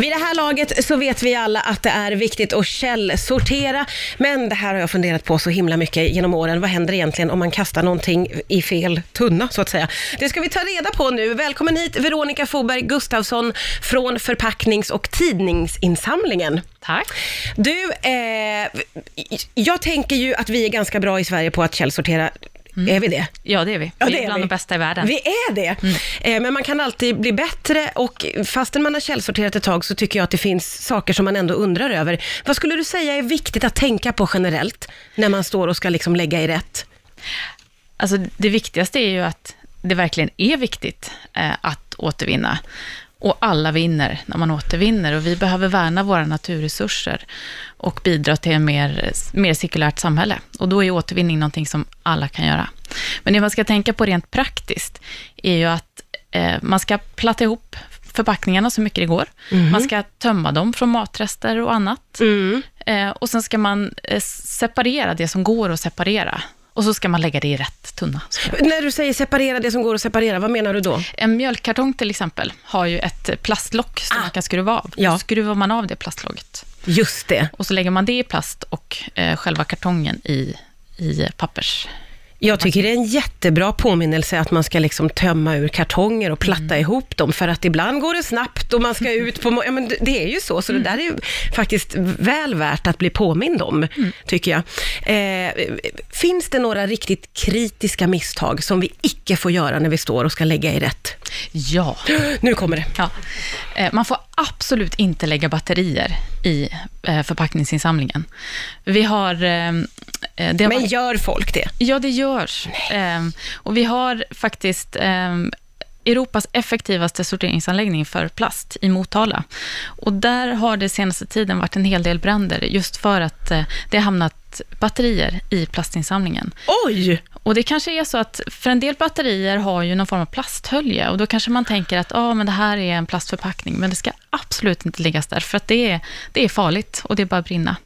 Vid det här laget så vet vi alla att det är viktigt att källsortera, men det här har jag funderat på så himla mycket genom åren. Vad händer egentligen om man kastar någonting i fel tunna, så att säga? Det ska vi ta reda på nu. Välkommen hit, Veronica Foberg Gustafsson från Förpacknings och tidningsinsamlingen. Tack. Du, eh, jag tänker ju att vi är ganska bra i Sverige på att källsortera. Är vi det? Ja, det är vi. Ja, vi det är är bland vi. de bästa i världen. Vi är det. Eh, Men man kan alltid bli bättre och fastän man har källsorterat ett tag så tycker jag att det finns saker som man ändå undrar över. Vad skulle du säga är viktigt att tänka på generellt när man står och ska liksom lägga i rätt? Alltså, det viktigaste är ju att det verkligen är viktigt eh, att återvinna. Och alla vinner när man återvinner. Och vi behöver värna våra naturresurser och bidra till ett mer, mer cirkulärt samhälle. Och då är återvinning någonting som alla kan göra. Men det man ska tänka på rent praktiskt är ju att eh, man ska platta ihop förpackningarna så mycket det går. Man ska tömma dem från matrester och annat. Eh, och sen ska man eh, separera det som går att separera. Och så ska man lägga det i rätt tunna. När du säger separera det som går att separera, vad menar du då? En mjölkkartong till exempel har ju ett plastlock som man kan skruva av. Ja. Då skruvar man av det plastlocket. Just det. Och så lägger man det i plast och eh, själva kartongen i, i pappers. Jag tycker det är en jättebra påminnelse att man ska liksom tömma ur kartonger och platta ihop dem, för att ibland går det snabbt och man ska ut på... Ja, men det- är ju så, så det där är ju faktiskt väl värt att bli påmind om, tycker jag. Eh, finns det några riktigt kritiska misstag som vi icke får göra när vi står och ska lägga i rätt? Ja. Nu kommer det. ja. Eh, man får absolut inte lägga batterier i eh, förpackningsinsamlingen. Vi har... Eh, har Men gör folk det? Ja, det görs. Ehm, och vi har faktiskt Europas effektivaste sorteringsanläggning för plast i Motala. Och där har det senaste tiden varit en hel del bränder, just för att eh, det har hamnat batterier i plastinsamlingen. Oj! Och det kanske är så att, för en del batterier har ju någon form av plasthölje, och då kanske man tänker att ah, men det här är en plastförpackning, men det ska absolut inte läggas där, för att det är, det är farligt och det är bara att brinna.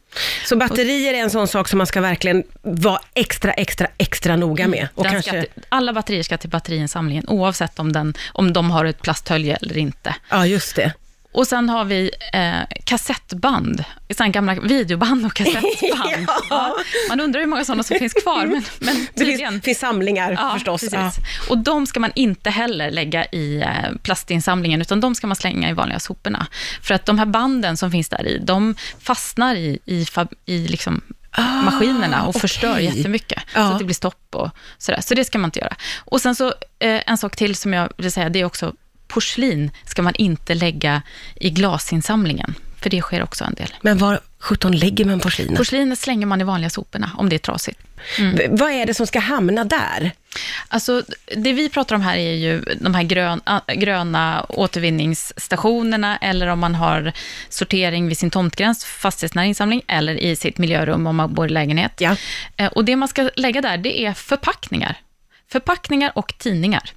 Så batterier är en sån sak som man ska verkligen vara extra, extra, extra noga med. Och Den kanske... till, alla batterier ska till batteriinsamlingen, oavsett om, den, om de har ett plasthölje eller inte. Ja, just det. Och sen har vi eh, kassettband, sådana gamla videoband och kassettband. Ja. Ja, man undrar hur många sådana som finns kvar, men, men Det tydligen. finns, finns samlingar Ja, förstås. Och de ska man inte heller lägga i eh, plastinsamlingen, utan de ska man slänga i vanliga soporna. För att de här banden som finns där i, de fastnar i, i, i liksom maskinerna och förstör Ah, okej. jättemycket. Ja. Så att det blir stopp och sådär. Så det ska man inte göra. Och sen så, eh, en sak till som jag vill säga, det är också porslin ska man inte lägga i glasinsamlingen. För det sker också en del. Men var 17 lägger man porslinet? Porslinet slänger man i vanliga soporna, om det är trasigt. V- Vad är det som ska hamna där? Alltså, det vi pratar om här är ju de här grön, gröna återvinningsstationerna, eller om man har sortering vid sin tomtgräns, fastighetsnära insamling, eller i sitt miljörum om man bor i lägenhet. Ja. Eh, Och det man ska lägga där, det är förpackningar. Förpackningar och tidningar.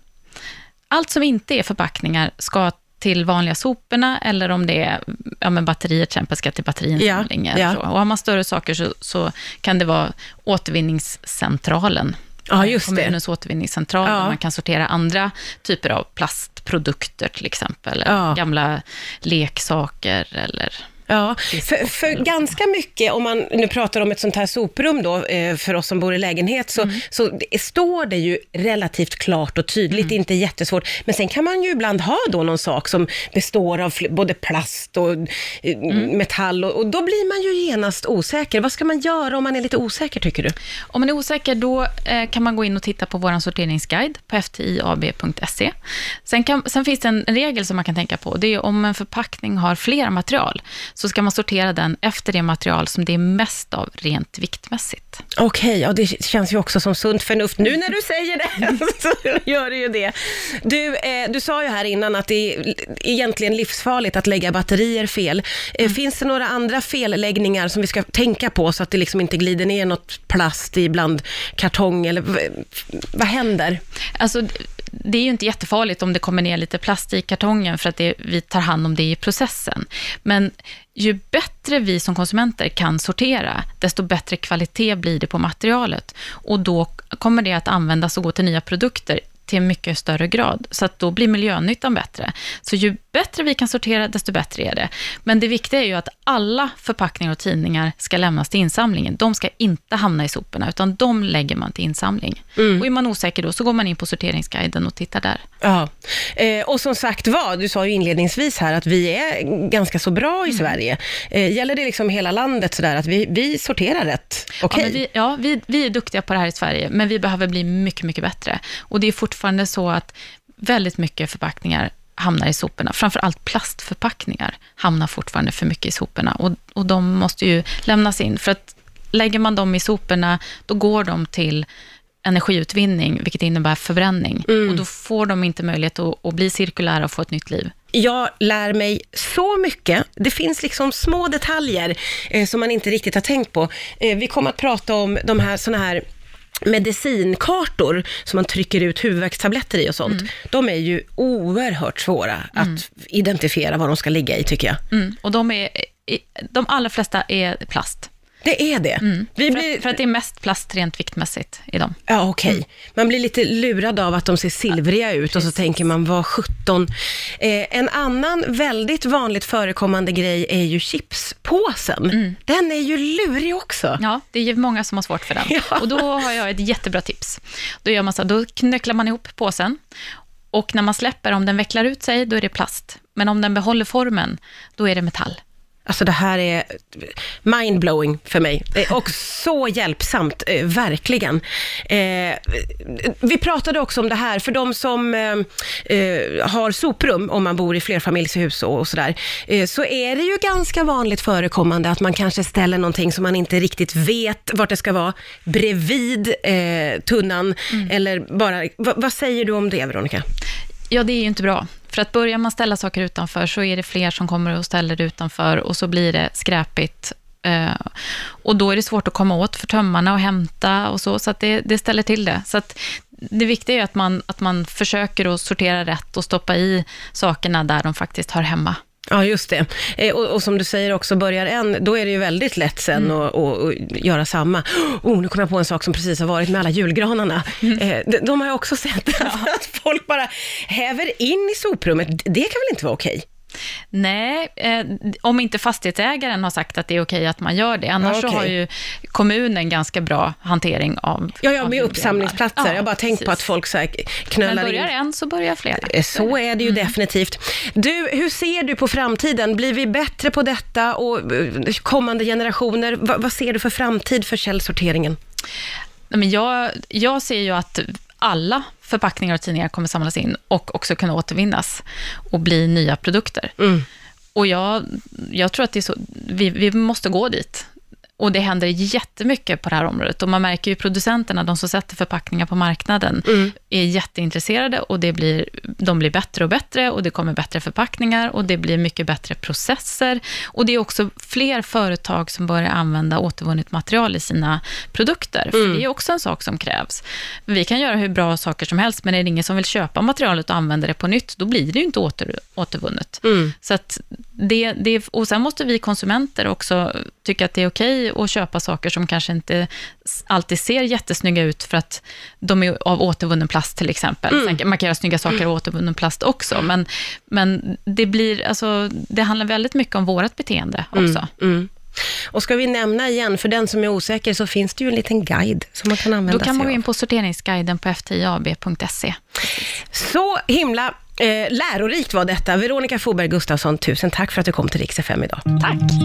Allt som inte är förpackningar ska till vanliga soporna, eller om det är ja, men batterier till exempel, ska till batteriinsamling. Ja, ja. Och har man större saker så, så kan det vara återvinningscentralen. Ja, just det. Kommunens återvinningscentral, Ja. där man kan sortera andra typer av plastprodukter till exempel. Ja. Gamla leksaker eller... Ja, för, för ganska mycket, om man nu pratar om ett sånt här soprum då, eh, för oss som bor i lägenhet, så, Mm. så står det ju relativt klart och tydligt, Mm. inte jättesvårt. Men sen kan man ju ibland ha då någon sak som består av både plast och eh, Mm. metall, och, och då blir man ju genast osäker. Vad ska man göra om man är lite osäker, tycker du? Om man är osäker, då eh, kan man gå in och titta på vår sorteringsguide på ftiab.se. Sen, kan, sen finns det en regel som man kan tänka på. Det är om en förpackning har flera material, så ska man sortera den efter det material som det är mest av rent viktmässigt. Okej, ja det känns ju också som sunt förnuft. Nu när du säger det så gör det ju det. Du, eh, du sa ju här innan att det är egentligen livsfarligt att lägga batterier fel. Eh, Finns det några andra felläggningar som vi ska tänka på så att det liksom inte glider ner något plast i bland kartong eller vad händer? Alltså, det är ju inte jättefarligt om det kommer ner lite plast i kartongen, för att det, vi tar hand om det i processen. Men ju bättre vi som konsumenter kan sortera, desto bättre kvalitet blir det på materialet. Och då kommer det att användas och gå till nya produkter till mycket större grad. Så att då blir miljönyttan bättre. Så ju bättre vi kan sortera, desto bättre är det. Men det viktiga är ju att alla förpackningar och tidningar ska lämnas till insamlingen. De ska inte hamna i soporna, utan de lägger man till insamling. Mm. Och är man osäker då, så går man in på sorteringsguiden och tittar där. Ja, eh, och som sagt var, du sa ju inledningsvis här att vi är ganska så bra i Mm. Sverige. Eh, gäller det liksom hela landet sådär, att vi, vi sorterar rätt? Okej. Ja, men vi, ja vi, vi är duktiga på det här i Sverige, men vi behöver bli mycket, mycket bättre. Och det är fortfarande så att väldigt mycket förpackningar hamnar i soporna. Framförallt plastförpackningar hamnar fortfarande för mycket i soporna. Och, och de måste ju lämnas in, för att lägger man dem i soporna, då går de till energiutvinning, vilket innebär förbränning. Och då får de inte möjlighet att, att bli cirkulära och få ett nytt liv. Jag lär mig så mycket. Det finns liksom små detaljer eh, som man inte riktigt har tänkt på. Eh, vi kommer att prata om de här såna här medicinkartor som man trycker ut huvudvärkstabletter i och sånt. De är ju oerhört svåra att identifiera vad de ska ligga i, tycker jag. Mm. Och de, är, de allra flesta är plast. Det är det. Vi För, blir, att, för att det är mest plast rent viktmässigt i dem. Ja, okej. Man blir lite lurad av att de ser silvriga ut och så tänker man, vad 17. Eh, en annan väldigt vanligt förekommande grej är ju chipspåsen. Den är ju lurig också. Ja, det är ju många som har svårt för den. Ja. Och då har jag ett jättebra tips. Då, gör man så, då knöcklar man ihop påsen och när man släpper, om den vecklar ut sig, då är det plast. Men om den behåller formen, då är det metall. Alltså det här är mindblowing för mig. Eh, Och så hjälpsamt, eh, verkligen. Eh, vi pratade också om det här, för de som eh, eh, har soprum, om man bor i flerfamiljshus och, och sådär, eh, så är det ju ganska vanligt förekommande att man kanske ställer någonting som man inte riktigt vet vart det ska vara, bredvid tunnan, eller bara... Va, vad säger du om det, Veronica? Ja, det är ju inte bra. För att börjar man ställa saker utanför så är det fler som kommer och ställer det utanför och så blir det skräpigt. Eh, och då är det svårt att komma åt för tömmarna och hämta och så, så att det, det ställer till det. Så att det viktiga är att man, att man försöker att sortera rätt och stoppa i sakerna där de faktiskt hör hemma. Ja, just det. Eh, och, och som du säger också, börjar en, då är det ju väldigt lätt sen att att- att göra samma. Oh, nu kom jag på en sak som precis har varit med alla julgranarna. Eh, de, de har jag också sett, att folk bara häver in i soprummet. Det kan väl inte vara okej? Nej, eh, om inte fastighetsägaren har sagt att det är okej att man gör det. Annars Ja, okej. har ju kommunen ganska bra hantering av Ja, ja, med uppsamlingsplatser. Ja, jag bara tänkt på att folk så här Men knölar börjar in. en så börjar flera. Eh, Så är det ju definitivt. Du, hur ser du på framtiden? Blir vi bättre på detta och eh, kommande generationer? Va, vad ser du för framtid för källsorteringen? Men jag, jag ser ju att alla förpackningar och tidningar kommer samlas in och också kunna återvinnas och bli nya produkter. Mm. Och jag, jag tror att det är så, vi, vi måste gå dit. Och det händer jättemycket på det här området. Och man märker ju producenterna, de som sätter förpackningar på marknaden, är jätteintresserade och det blir, de blir bättre och bättre och det kommer bättre förpackningar och det blir mycket bättre processer. Och det är också fler företag som börjar använda återvunnet material i sina produkter. För det är också en sak som krävs. Vi kan göra hur bra saker som helst, men är det ingen som vill köpa materialet och använda det på nytt, då blir det ju inte åter, återvunnet. Så att det, det, och sen måste vi konsumenter också tycka att det är okej att köpa saker som kanske inte alltid ser jättesnygga ut för att de är av återvunnen plast till exempel. Sen kan- Man kan göra snygga saker av återvunnen plast också, men, men det, blir, alltså, det handlar väldigt mycket om vårt beteende också. Mm. Och ska vi nämna igen, för den som är osäker, så finns det ju en liten guide som man kan använda Då kan man sig gå av. in på sorteringsguiden på ftiab.se. Så himla eh, lärorikt var detta. Veronica Foberg Gustafsson, tusen tack för att du kom till Rix FM idag. Tack!